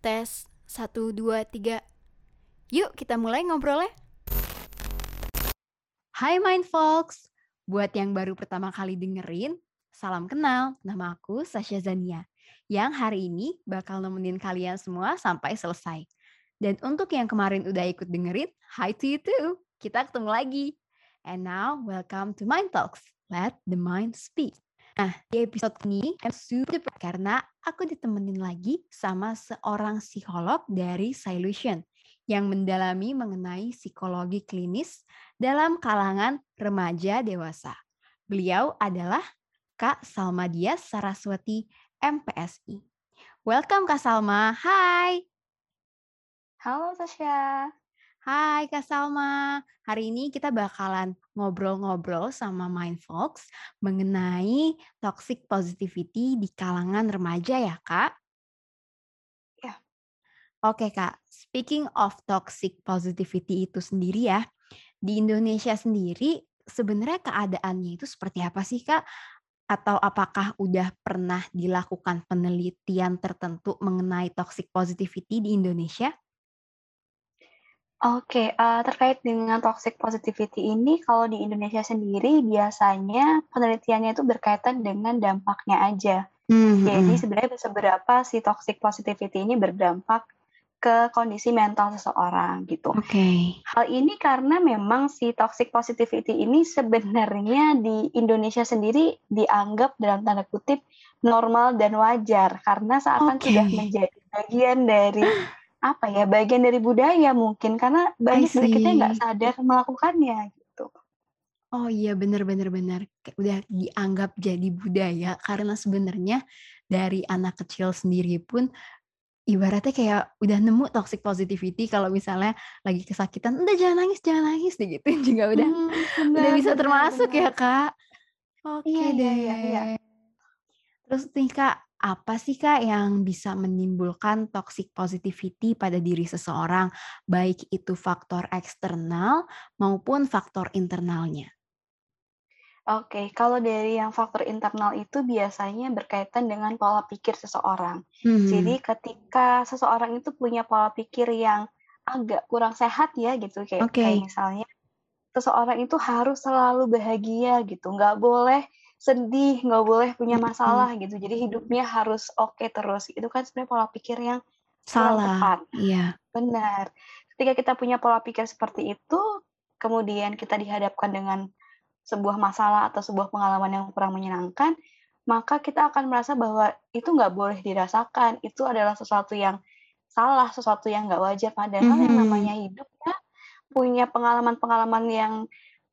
Tes, satu, dua, tiga. Yuk kita mulai ngobrolnya. Hai Mind Folks, buat yang baru pertama kali dengerin, salam kenal, nama aku Sasha Zania, yang hari ini bakal nemenin kalian semua sampai selesai. Dan untuk yang kemarin udah ikut dengerin, hi to you too, kita ketemu lagi. And now, welcome to Mind Talks, let the mind speak. Nah, di episode ini I'm super karena aku ditemenin lagi sama seorang psikolog dari Solution yang mendalami mengenai psikologi klinis dalam kalangan remaja dewasa. Beliau adalah Kak Salma Dias Saraswati MPSI. Welcome Kak Salma. Hai. Halo Sasha. Hai Kak Salma, hari ini kita bakalan ngobrol-ngobrol sama Mindfolks mengenai toxic positivity di kalangan remaja ya Kak? Ya. Oke Kak, speaking of toxic positivity itu sendiri ya, di Indonesia sendiri sebenarnya keadaannya itu seperti apa sih Kak? Atau apakah udah pernah dilakukan penelitian tertentu mengenai toxic positivity di Indonesia? Oke, uh, terkait dengan toxic positivity ini, kalau di Indonesia sendiri biasanya penelitiannya itu berkaitan dengan dampaknya aja. Mm-hmm. Jadi sebenarnya seberapa si toxic positivity ini berdampak ke kondisi mental seseorang gitu. Oke. Okay. Hal ini karena memang si toxic positivity ini sebenarnya di Indonesia sendiri dianggap dalam tanda kutip normal dan wajar karena seakan okay. sudah menjadi bagian dari apa ya bagian dari budaya mungkin karena banyak dari kita nggak sadar melakukannya gitu. Oh iya benar-benar benar udah dianggap jadi budaya karena sebenarnya dari anak kecil sendiri pun ibaratnya kayak udah nemu toxic positivity kalau misalnya lagi kesakitan udah jangan nangis jangan nangis gitu juga udah hmm, benar, udah bisa termasuk benar. ya kak. Oke okay iya, deh. Iya, iya. Terus nih kak apa sih Kak yang bisa menimbulkan toxic positivity pada diri seseorang, baik itu faktor eksternal maupun faktor internalnya? Oke, kalau dari yang faktor internal itu biasanya berkaitan dengan pola pikir seseorang. Hmm. Jadi ketika seseorang itu punya pola pikir yang agak kurang sehat ya gitu kayak, okay. kayak misalnya seseorang itu harus selalu bahagia gitu, nggak boleh sedih, nggak boleh punya masalah gitu. Jadi hidupnya harus oke okay terus. Itu kan sebenarnya pola pikir yang salah. Tepat. Iya. Benar. Ketika kita punya pola pikir seperti itu, kemudian kita dihadapkan dengan sebuah masalah atau sebuah pengalaman yang kurang menyenangkan, maka kita akan merasa bahwa itu nggak boleh dirasakan. Itu adalah sesuatu yang salah, sesuatu yang nggak wajar. Padahal mm -hmm. yang namanya hidup ya punya pengalaman-pengalaman yang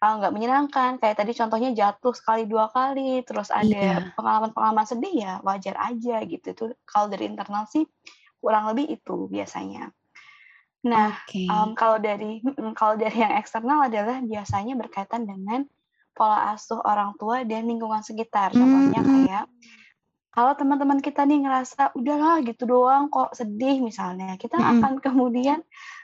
uh, nggak menyenangkan, kayak tadi contohnya jatuh sekali dua kali, terus ada pengalaman pengalaman-pengalaman sedih ya wajar aja gitu. Itu kalau dari internal sih kurang lebih itu biasanya. Nah, okay. um, kalau dari kalau dari yang eksternal adalah biasanya berkaitan dengan pola asuh orang tua dan lingkungan sekitar. Contohnya mm -hmm. kayak kalau teman-teman kita nih ngerasa udahlah gitu doang kok sedih misalnya, kita mm -hmm. akan kemudian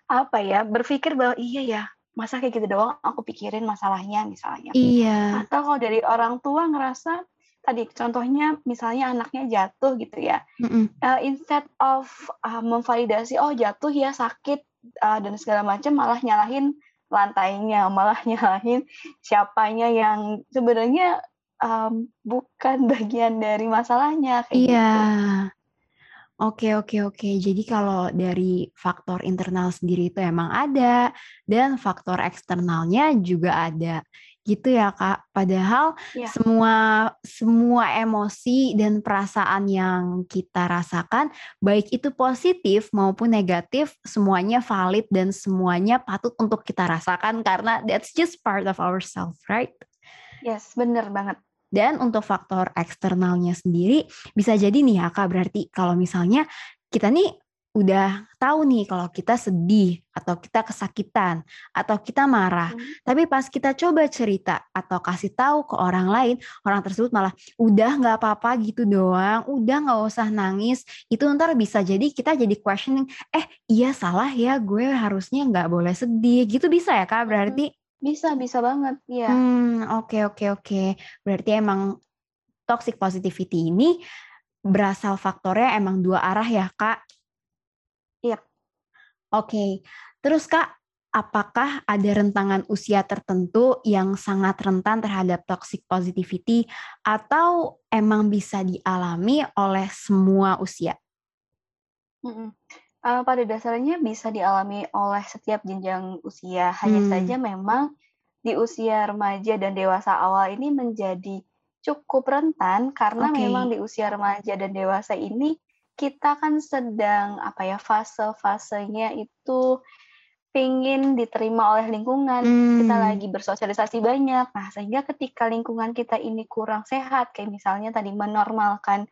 apa ya berpikir bahwa iya ya masa kayak gitu doang aku pikirin masalahnya misalnya. Iya. Atau kalau dari orang tua ngerasa tadi contohnya misalnya anaknya jatuh gitu ya. Mm -mm. Uh, instead of uh, memvalidasi oh jatuh ya sakit uh, dan segala macam malah nyalahin lantainya, malah nyalahin siapanya yang sebenarnya um, bukan bagian dari masalahnya kayak iya. gitu. Oke oke oke. Jadi kalau dari faktor internal sendiri itu emang ada dan faktor eksternalnya juga ada. Gitu ya, Kak. Padahal ya. semua semua emosi dan perasaan yang kita rasakan baik itu positif maupun negatif semuanya valid dan semuanya patut untuk kita rasakan karena that's just part of ourselves, right? Yes, bener banget. Dan untuk faktor eksternalnya sendiri bisa jadi nih ya Kak, berarti kalau misalnya kita nih udah tahu nih kalau kita sedih atau kita kesakitan atau kita marah, hmm. tapi pas kita coba cerita atau kasih tahu ke orang lain, orang tersebut malah udah nggak apa-apa gitu doang, udah nggak usah nangis, itu ntar bisa jadi kita jadi questioning, eh iya salah ya gue harusnya nggak boleh sedih, gitu bisa ya kak berarti? Bisa, bisa banget, iya. Hmm, oke oke oke. Berarti emang toxic positivity ini berasal faktornya emang dua arah ya, Kak? Iya. Oke, terus Kak, apakah ada rentangan usia tertentu yang sangat rentan terhadap toxic positivity atau emang bisa dialami oleh semua usia? Mhm. Uh, pada dasarnya bisa dialami oleh setiap jenjang usia, hanya saja Hmm, memang di usia remaja dan dewasa awal ini menjadi cukup rentan karena oke. memang di usia remaja dan dewasa ini kita kan sedang, apa ya, fase-fasenya itu pengen diterima oleh lingkungan, kita Hmm, lagi bersosialisasi banyak. Nah, sehingga ketika lingkungan kita ini kurang sehat, kayak misalnya tadi menormalkan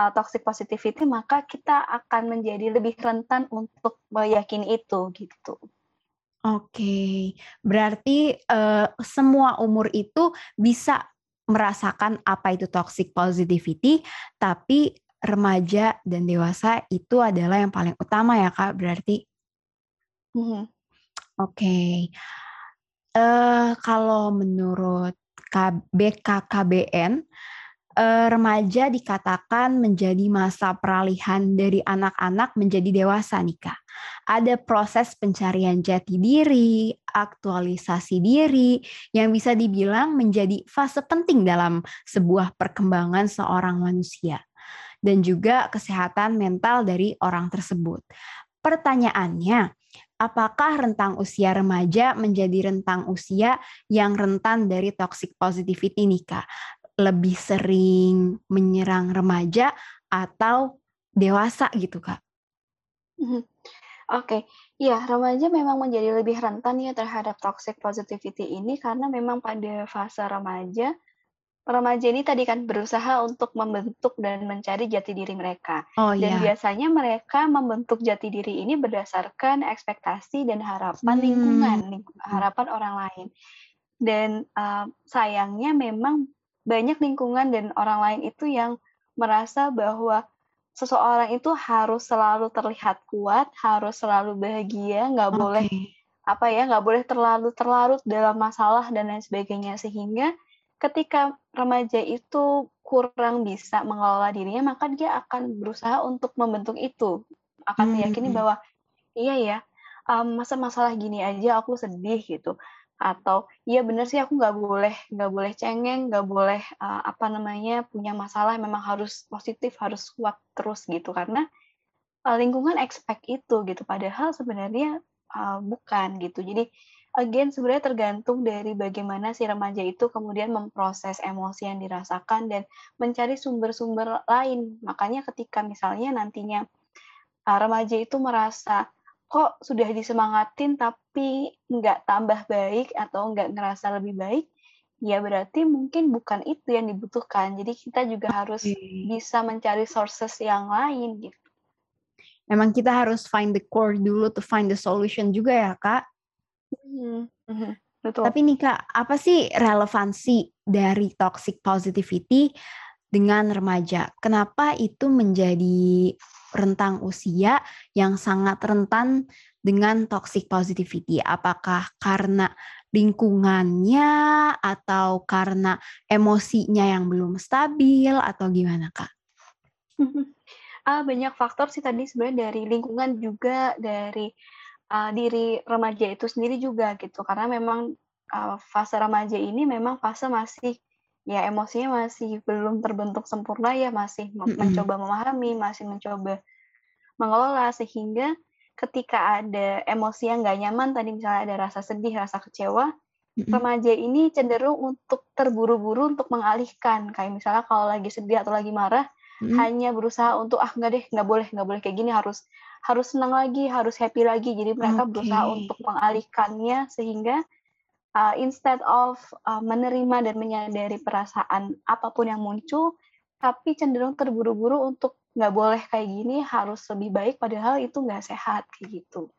uh, toxic positivity, maka kita akan menjadi lebih rentan untuk meyakini itu, gitu. oke. Berarti, eee, semua umur itu bisa merasakan apa itu toxic positivity, tapi remaja dan dewasa itu adalah yang paling utama ya, Kak, berarti? Mhm, Oke. Eee, kalau menurut K BKKBN, eee, remaja dikatakan menjadi masa peralihan dari anak-anak menjadi dewasa nih. Ada proses pencarian jati diri, aktualisasi diri, yang bisa dibilang menjadi fase penting dalam sebuah perkembangan seorang manusia, dan juga kesehatan mental dari orang tersebut. Pertanyaannya, apakah rentang usia remaja menjadi rentang usia yang rentan dari toxic positivity nih? Lebih sering menyerang remaja atau dewasa gitu, Kak? mhm. Oke, iya remaja memang menjadi lebih rentan ya terhadap toxic positivity ini karena memang pada fase remaja, remaja ini tadi kan berusaha untuk membentuk dan mencari jati diri mereka. Oh Dan iya. biasanya mereka membentuk jati diri ini berdasarkan ekspektasi dan harapan lingkungan, Mmm, ling harapan orang lain. Dan, eee, sayangnya memang banyak lingkungan dan orang lain itu yang merasa bahwa seseorang itu harus selalu terlihat kuat, harus selalu bahagia, nggak boleh, oke. apa ya, nggak boleh terlalu terlarut dalam masalah dan lain sebagainya. Sehingga ketika remaja itu kurang bisa mengelola dirinya, maka dia akan berusaha untuk membentuk itu, akan meyakini Mmm, bahwa Iya ya, masa masalah gini aja aku sedih gitu, atau iya bener sih aku nggak boleh nggak boleh cengeng, nggak boleh, eee, apa namanya, punya masalah memang harus positif, harus kuat terus gitu karena, eee, lingkungan expect itu gitu padahal sebenarnya, eee, bukan gitu. Jadi again sebenarnya tergantung dari bagaimana si remaja itu kemudian memproses emosi yang dirasakan dan mencari sumber-sumber lain. Makanya ketika misalnya nantinya eee, remaja itu merasa, kok sudah disemangatin tapi nggak tambah baik atau nggak ngerasa lebih baik, ya berarti mungkin bukan itu yang dibutuhkan. Jadi kita juga harus bisa mencari sources yang lain gitu. Memang kita harus find the core dulu to find the solution juga ya, Kak? Mhm mhm, betul. Tapi nih Kak, apa sih relevansi dari toxic positivity dengan remaja? Kenapa itu menjadi rentang usia yang sangat rentan dengan toxic positivity? Apakah karena lingkungannya atau karena emosinya yang belum stabil atau gimana, Kak? Ah, banyak faktor sih tadi sebenarnya dari lingkungan juga, dari, eee, diri remaja itu sendiri juga gitu. Karena memang, eee, fase remaja ini memang fase masih ya emosinya masih belum terbentuk sempurna ya, masih me Mhm, mencoba memahami, masih mencoba mengelola. Sehingga ketika ada emosi yang nggak nyaman tadi misalnya ada rasa sedih, rasa kecewa, mhm, remaja ini cenderung untuk terburu-buru untuk mengalihkan. Kayak misalnya kalau lagi sedih atau lagi marah, mhm. hanya berusaha untuk, "Ah, enggak deh, nggak boleh nggak boleh kayak gini, harus harus senang lagi, harus happy lagi." Jadi mereka Oke. berusaha untuk mengalihkannya sehingga, eee, instead of, eee, menerima dan menyadari perasaan apa pun yang muncul, tapi cenderung terburu-buru untuk, "Nggak boleh kayak gini, harus lebih baik." Padahal itu nggak sehat, kayak gitu.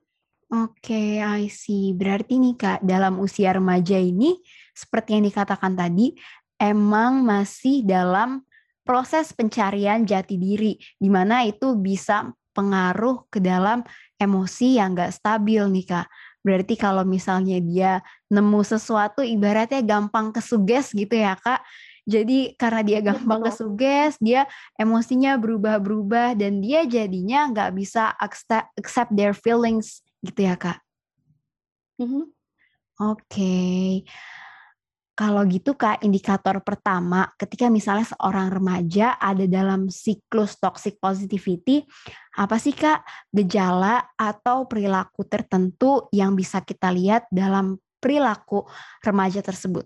Oke, I see. Berarti nih Kak, dalam usia remaja ini, seperti yang dikatakan tadi, emang masih dalam proses pencarian jati diri, di mana itu bisa pengaruh ke dalam emosi yang nggak stabil nih Kak. Berarti kalau misalnya dia nemu sesuatu ibaratnya gampang kesuges gitu ya Kak, Jadi karena dia Iya gampang kesuges, dia emosinya berubah-berubah dan dia jadinya nggak bisa accept their feelings gitu ya, Kak? Mhm. Oke. Kalau gitu Kak, indikator pertama ketika misalnya seorang remaja ada dalam siklus toxic positivity, apa sih Kak gejala atau perilaku tertentu yang bisa kita lihat dalam perilaku remaja tersebut?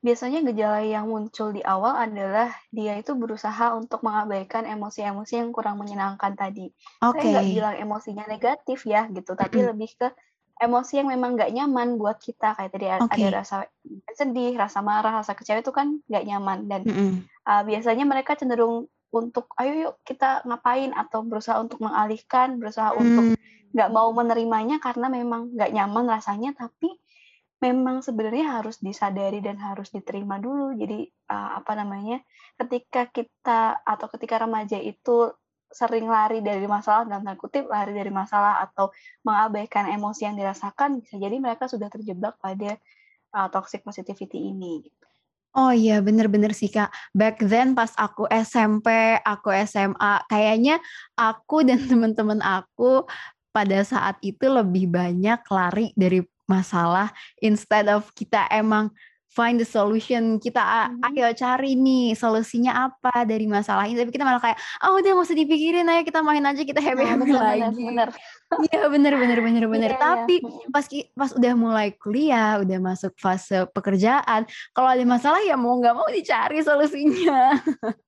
Biasanya gejala yang muncul di awal adalah dia itu berusaha untuk mengabaikan emosi-emosi yang kurang menyenangkan tadi. Saya nggak bilang emosinya negatif ya gitu, tapi lebih ke emosi yang memang nggak nyaman buat kita. Kayak tadi a ada rasa sedih, rasa marah, rasa kecewa itu kan nggak nyaman dan, Mhm. eee, biasanya mereka cenderung untuk, "Ayo yuk kita ngapain?" Atau berusaha untuk mengalihkan, berusaha untuk Mmm. nggak mau menerimanya karena memang nggak nyaman rasanya, tapi memang sebenarnya harus disadari dan harus diterima dulu. Jadi, eee, apa namanya, ketika kita atau ketika remaja itu sering lari dari masalah, dalam tanda "lari dari masalah" atau mengabaikan emosi yang dirasakan, bisa jadi mereka sudah terjebak pada, eee, toxic positivity ini. Oh iya, bener bener sih, Kak. Back then pas aku SMP, aku SMA, kayaknya aku dan temen-temen aku pada saat itu lebih banyak lari dari masalah instead of kita emang find the solution, kita a Mhm. ayo cari nih solusinya apa dari masalah ini, tapi kita malah kayak, "Ah udah nggak usah dipikirin, ayo kita main aja, kita Nah, happy-happy bener bener lagi." bener. Iya, bener bener bener bener. Iya iya, Tapi mhm. pas pas udah mulai kuliah, udah masuk fase pekerjaan, kalau ada masalah ya mau nggak mau dicari solusinya.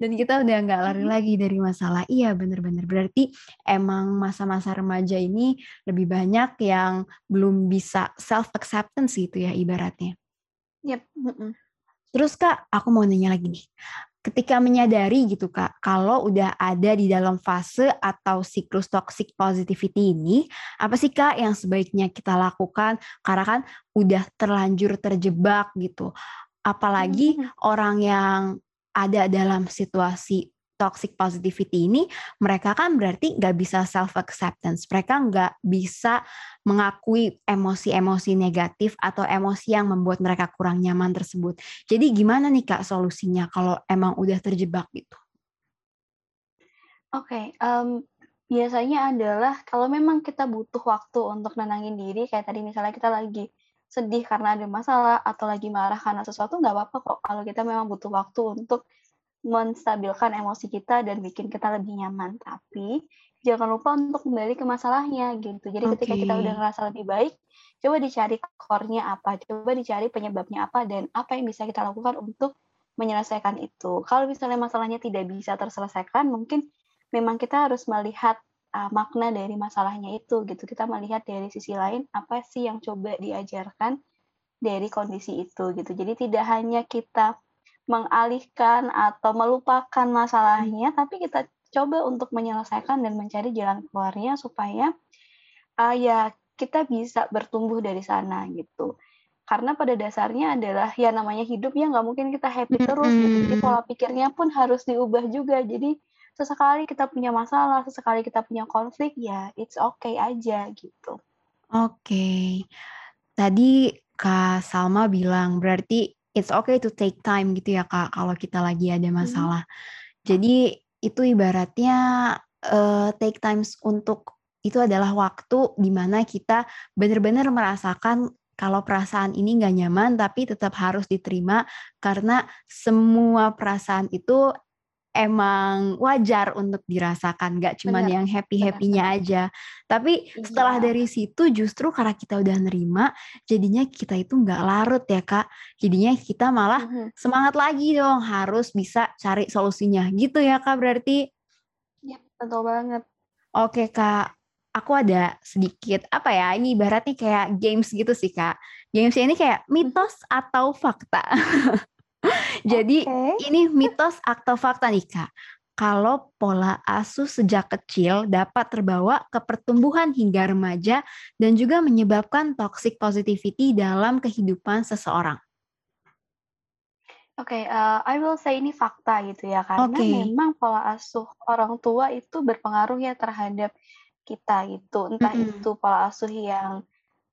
Dan kita udah nggak lari Mhm. lagi dari masalah. Iya, bener bener. Berarti emang masa-masa remaja ini lebih banyak yang belum bisa self acceptance gitu ya ibaratnya. Mhm. Terus Kak, aku mau nanya lagi nih. Ketika menyadari gitu Kak, kalau udah ada di dalam fase atau siklus toxic positivity ini, apa sih Kak yang sebaiknya kita lakukan? Karena kan udah terlanjur terjebak gitu. Apalagi mhm. orang yang ada dalam situasi toxic positivity ini, mereka kan berarti nggak bisa self acceptance. Mereka nggak bisa mengakui emosi-emosi negatif atau emosi yang membuat mereka kurang nyaman tersebut. Jadi gimana nih Kak solusinya kalau emang udah terjebak gitu? Oke, mmm, biasanya adalah kalau memang kita butuh waktu untuk nenangin diri, kayak tadi misalnya kita lagi sedih karena ada masalah atau lagi marah karena sesuatu, nggak apa-apa kok kalau kita memang butuh waktu untuk menstabilkan emosi kita dan bikin kita lebih nyaman. Tapi jangan lupa untuk kembali ke masalahnya gitu. Jadi ketika Oke. kita udah ngerasa lebih baik, coba dicari core-nya apa, coba dicari penyebabnya apa, dan apa yang bisa kita lakukan untuk menyelesaikan itu. Kalau misalnya masalahnya tidak bisa terselesaikan, mungkin memang kita harus melihat, eee, makna dari masalahnya itu gitu. Kita melihat dari sisi lain, apa sih yang coba diajarkan dari kondisi itu gitu. Jadi tidak hanya kita mengalihkan atau melupakan masalahnya, tapi kita coba untuk menyelesaikan dan mencari jalan keluarnya supaya, eee, ya kita bisa bertumbuh dari sana gitu. Karena pada dasarnya adalah ya namanya hidup ya nggak mungkin kita happy terus gitu. Jadi Mhm. pola pikirnya pun harus diubah juga. Jadi sesekali kita punya masalah, sesekali kita punya konflik, ya it's okay aja gitu. Oke. Tadi Kak Salma bilang berarti it's okay to take time gitu ya Kak, kalau kita lagi ada Mhm. masalah. Jadi itu ibaratnya, eee, take times untuk itu adalah waktu di mana kita bener-bener merasakan kalau perasaan ini nggak nyaman, tapi tetap harus diterima karena semua perasaan itu emang wajar untuk dirasakan, nggak cuman Bener yang bener. happy-happy-nya aja. Tapi setelah Iya. dari situ justru karena kita udah nerima, jadinya kita itu nggak larut ya Kak. Jadinya kita malah Mhm. semangat lagi dong, harus bisa cari solusinya, gitu ya Kak berarti? Yap, betul banget. Oke Kak, aku ada sedikit, apa ya, ini ibaratnya kayak games gitu sih Kak. Games-nya ini kayak Mhm. mitos atau fakta. Jadi Oke. ini mitos atau fakta nih Kak, kalau pola asuh sejak kecil dapat terbawa ke pertumbuhan hingga remaja dan juga menyebabkan toxic positivity dalam kehidupan seseorang? Oke, eee, I will say ini fakta gitu ya, karena Oke. memang pola asuh orang tua itu berpengaruh ya terhadap kita gitu. Entah Mhm. itu pola asuh yang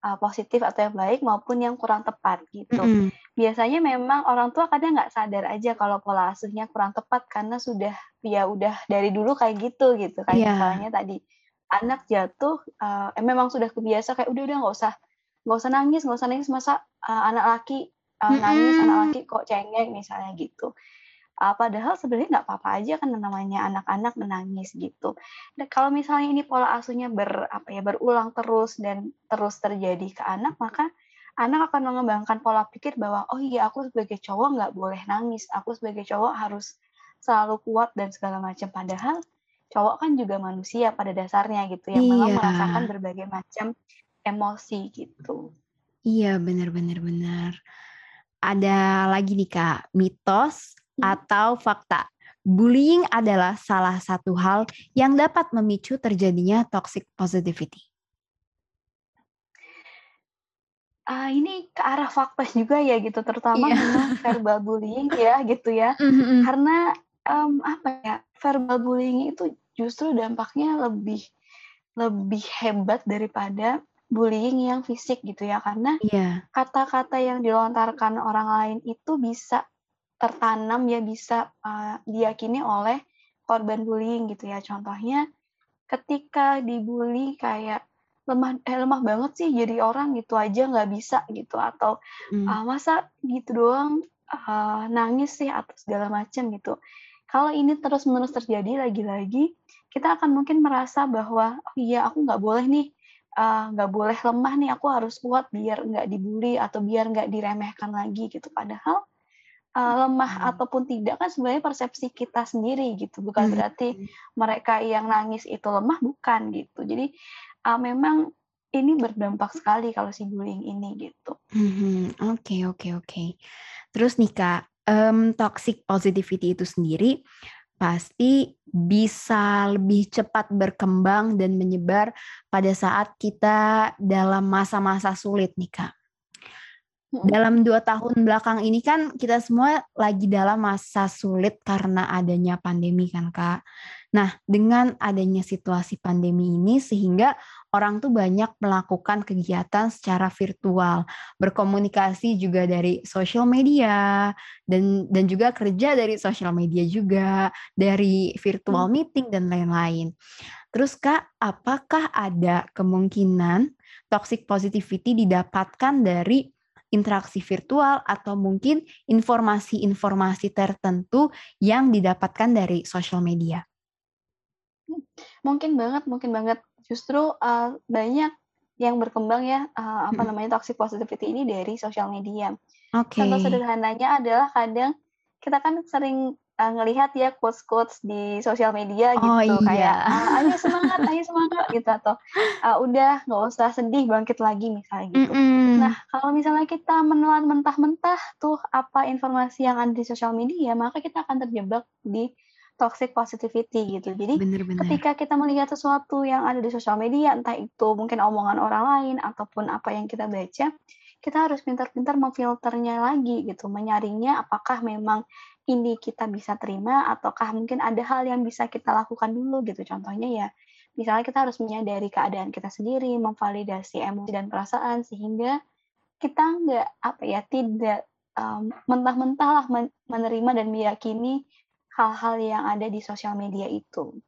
uh, positif atau yang baik maupun yang kurang tepat gitu. Mhm. Biasanya memang orang tua kadang nggak sadar aja kalau pola asuhnya kurang tepat karena sudah ya udah dari dulu kayak gitu gitu. Kayak Iya. misalnya tadi anak jatuh uh, eh, memang sudah kebiasa kayak udah udah nggak usah nggak usah nangis nggak usah nangis masa uh, anak laki uh, nangis anak laki kok cengeng misalnya gitu uh, padahal sebenarnya nggak apa-apa aja kan namanya anak-anak menangis gitu. Dan kalau misalnya ini pola asuhnya ber apa ya berulang terus dan terus terjadi ke anak, maka anak akan mengembangkan pola pikir bahwa oh iya aku sebagai cowok nggak boleh nangis, aku sebagai cowok harus selalu kuat dan segala macam. Padahal cowok kan juga manusia pada dasarnya gitu yang memang Iya. merasakan berbagai macam emosi gitu. Iya, benar benar. Ada lagi nih Kak, mitos. Atau fakta. Bullying adalah salah satu hal yang dapat memicu terjadinya toxic positivity. Ah, ini ke arah fakta juga ya gitu, terutama Iya. memang verbal bullying ya gitu ya. Mhm mhm. Karena, mmm, apa ya, verbal bullying itu justru dampaknya lebih lebih hebat daripada bullying yang fisik gitu ya. Karena Iya. kata-kata yang dilontarkan orang lain itu bisa tertanam ya, bisa, eee, diyakini oleh korban bullying gitu ya. Contohnya ketika dibully kayak, "Lemah eh, lemah banget sih jadi orang gitu aja nggak bisa," gitu, atau, Mmm. eee, "Masa gitu doang, eee, nangis sih?" Atau segala macam gitu. Kalau ini terus-menerus terjadi lagi-lagi, kita akan mungkin merasa bahwa, "Oh iya aku nggak boleh nih, eee, nggak boleh lemah nih, aku harus kuat biar nggak dibully atau biar nggak diremehkan lagi," gitu. Padahal, eee, lemah Mhm. ataupun tidak kan sebenarnya persepsi kita sendiri gitu, bukan berarti Mhm. mereka yang nangis itu lemah, bukan gitu. Jadi, eee, memang ini berdampak sekali kalau si bullying ini gitu. Mhm, oke oke oke. Terus nih Kak, mmm, toxic positivity itu sendiri pasti bisa lebih cepat berkembang dan menyebar pada saat kita dalam masa-masa sulit nih Kak. Dalam 2 tahun belakang ini kan kita semua lagi dalam masa sulit karena adanya pandemi kan Kak. Nah, dengan adanya situasi pandemi ini sehingga orang tuh banyak melakukan kegiatan secara virtual, berkomunikasi juga dari sosial media, dan dan juga kerja dari sosial media juga, dari virtual meeting dan lain-lain. Terus Kak, apakah ada kemungkinan toxic positivity didapatkan dari interaksi virtual atau mungkin informasi-informasi tertentu yang didapatkan dari sosial media? Mmm, mungkin banget mungkin banget. Justru, eee, banyak yang berkembang ya, eee, apa Mhm. namanya, toxic positivity ini dari sosial media. Contoh Oke. sederhananya adalah kadang kita kan sering, eee, ngelihat ya quotes-quotes di sosial media Oh, gitu kayak, iya. eee, "Ayo semangat ayo semangat," gitu atau, eee, "Udah nggak usah sedih, bangkit lagi," misalnya gitu. Nah, Mhm. kalau misalnya kita menelan mentah-mentah tuh apa informasi yang ada di sosial media, maka kita akan terjebak di toxic positivity gitu. Jadi Bener bener. ketika kita melihat sesuatu yang ada di sosial media, entah itu mungkin omongan orang lain ataupun apa yang kita baca, kita harus pintar-pintar memfilternya lagi gitu, menyaringnya apakah memang ini kita bisa terima ataukah mungkin ada hal yang bisa kita lakukan dulu gitu. Contohnya ya, misalnya kita harus menyadari keadaan kita sendiri, memvalidasi emosi dan perasaan sehingga kita nggak, apa ya, tidak, mmm, mentah-mentah lah men menerima dan meyakini hal-hal yang ada di sosial media itu.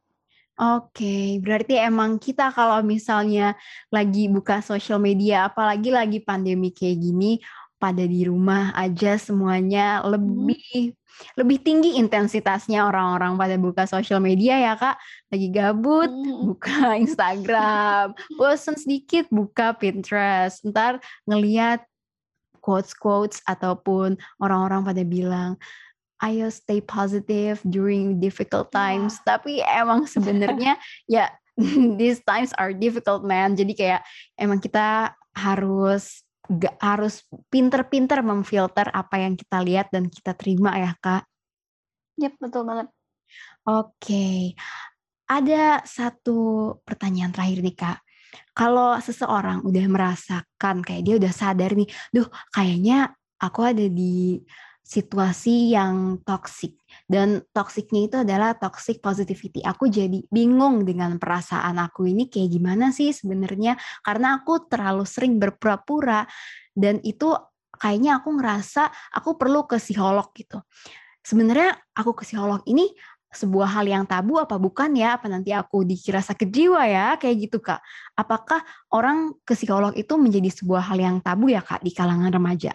Oke, berarti emang kita kalau misalnya lagi buka sosial media, apalagi lagi pandemi kayak gini, pada di rumah aja semuanya Mhm. lebih lebih tinggi intensitasnya orang-orang pada buka sosial media ya Kak. Lagi gabut, mhm. buka Instagram, bosen sedikit buka Pinterest, entar ngelihat quotes-quotes ataupun orang-orang pada bilang, "Ayo stay positive during difficult times." Wah. Tapi emang sebenarnya ya these times are difficult man. Jadi kayak emang kita harus ga harus pinter-pinter memfilter apa yang kita lihat dan kita terima ya Kak. Yap, betul banget. Oke. Ada satu pertanyaan terakhir nih Kak. Kalau seseorang udah merasakan kayak dia udah sadar nih, "Duh kayaknya aku ada di situasi yang toksik dan toksiknya itu adalah toxic positivity. Aku jadi bingung dengan perasaan aku ini kayak gimana sih sebenarnya karena aku terlalu sering berpura-pura dan itu kayaknya aku ngerasa aku perlu ke psikolog gitu. Sebenarnya aku ke psikolog ini sebuah hal yang tabu apa bukan ya? Apa nanti aku dikira sakit jiwa ya? Kayak gitu, Kak. Apakah orang ke psikolog itu menjadi sebuah hal yang tabu ya, Kak, di kalangan remaja?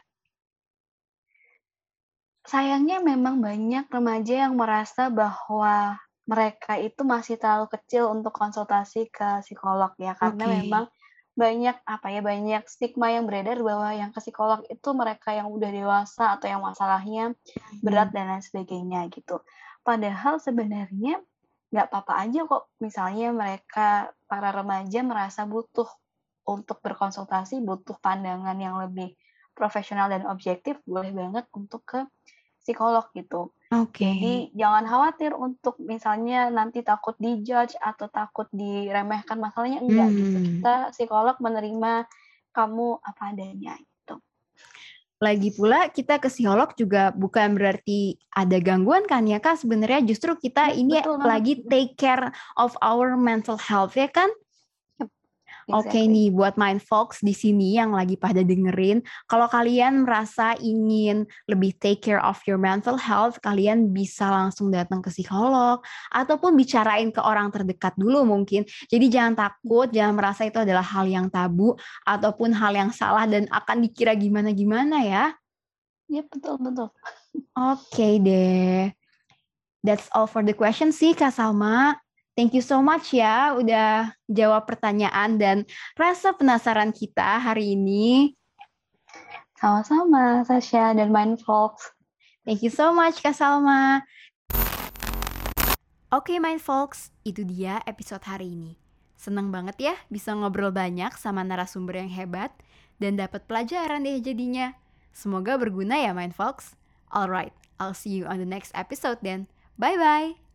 Sayangnya memang banyak remaja yang merasa bahwa mereka itu masih terlalu kecil untuk konsultasi ke psikolog ya, karena Oke. memang banyak, apa ya, banyak stigma yang beredar bahwa yang ke psikolog itu mereka yang udah dewasa atau yang masalahnya berat Mhm. dan lain sebagainya gitu. Padahal sebenarnya nggak apa-apa aja kok misalnya mereka, para remaja merasa butuh untuk berkonsultasi, butuh pandangan yang lebih profesional dan objektif, boleh banget untuk ke psikolog gitu. Oke. Jadi jangan khawatir untuk misalnya nanti takut di-judge atau takut diremehkan masalahnya, enggak gitu. Mmm. Kita psikolog menerima kamu apa adanya gitu. Lagi pula kita ke psikolog juga bukan berarti ada gangguan kan ya, Kak? Sebenarnya justru kita Yap, ini betul lagi take care of our mental health ya kan? Yap, Oke exactly. nih buat mind folks di sini yang lagi pada dengerin, kalau kalian merasa ingin lebih take care of your mental health, kalian bisa langsung datang ke psikolog ataupun bicarain ke orang terdekat dulu mungkin. Jadi jangan takut, jangan merasa itu adalah hal yang tabu ataupun hal yang salah dan akan dikira gimana-gimana ya. Yap, betul betul. Oke deh. That's all for the question sih, Kak Salma. Thank you so much ya udah jawab pertanyaan dan rasa penasaran kita hari ini. Sama-sama, Sasha dan mind folks. Thank you so much, Kak Salma. Oke, mind folks, itu dia episode hari ini. Seneng banget ya bisa ngobrol banyak sama narasumber yang hebat dan dapat pelajaran deh jadinya. Semoga berguna ya, mind folks. Alright, I'll see you on the next episode then. Bye-bye.